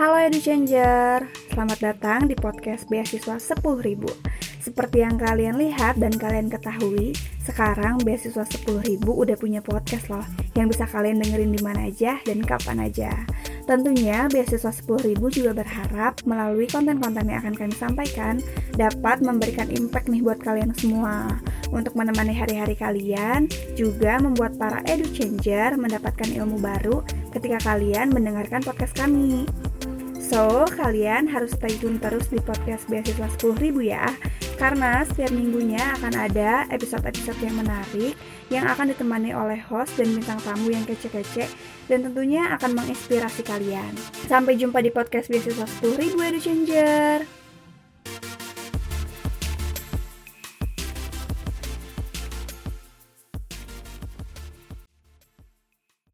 Halo Edu Changer, selamat datang di podcast Beasiswa 10.000 Seperti yang kalian lihat dan kalian ketahui, sekarang Beasiswa 10.000 udah punya podcast loh. Yang bisa kalian dengerin di mana aja dan kapan aja. Tentunya Beasiswa 10.000 juga berharap melalui konten-konten yang akan kami sampaikan dapat memberikan impact nih buat kalian semua. Untuk menemani hari-hari kalian, juga membuat para edu changer mendapatkan ilmu baru ketika kalian mendengarkan podcast kami. So, kalian harus stay tune terus di podcast Beasiswa 10.000 ya Karena setiap minggunya akan ada episode-episode yang menarik Yang akan ditemani oleh host dan bintang tamu yang kece-kece Dan tentunya akan menginspirasi kalian. Sampai jumpa di podcast Beasiswa 10.000 Edu Changer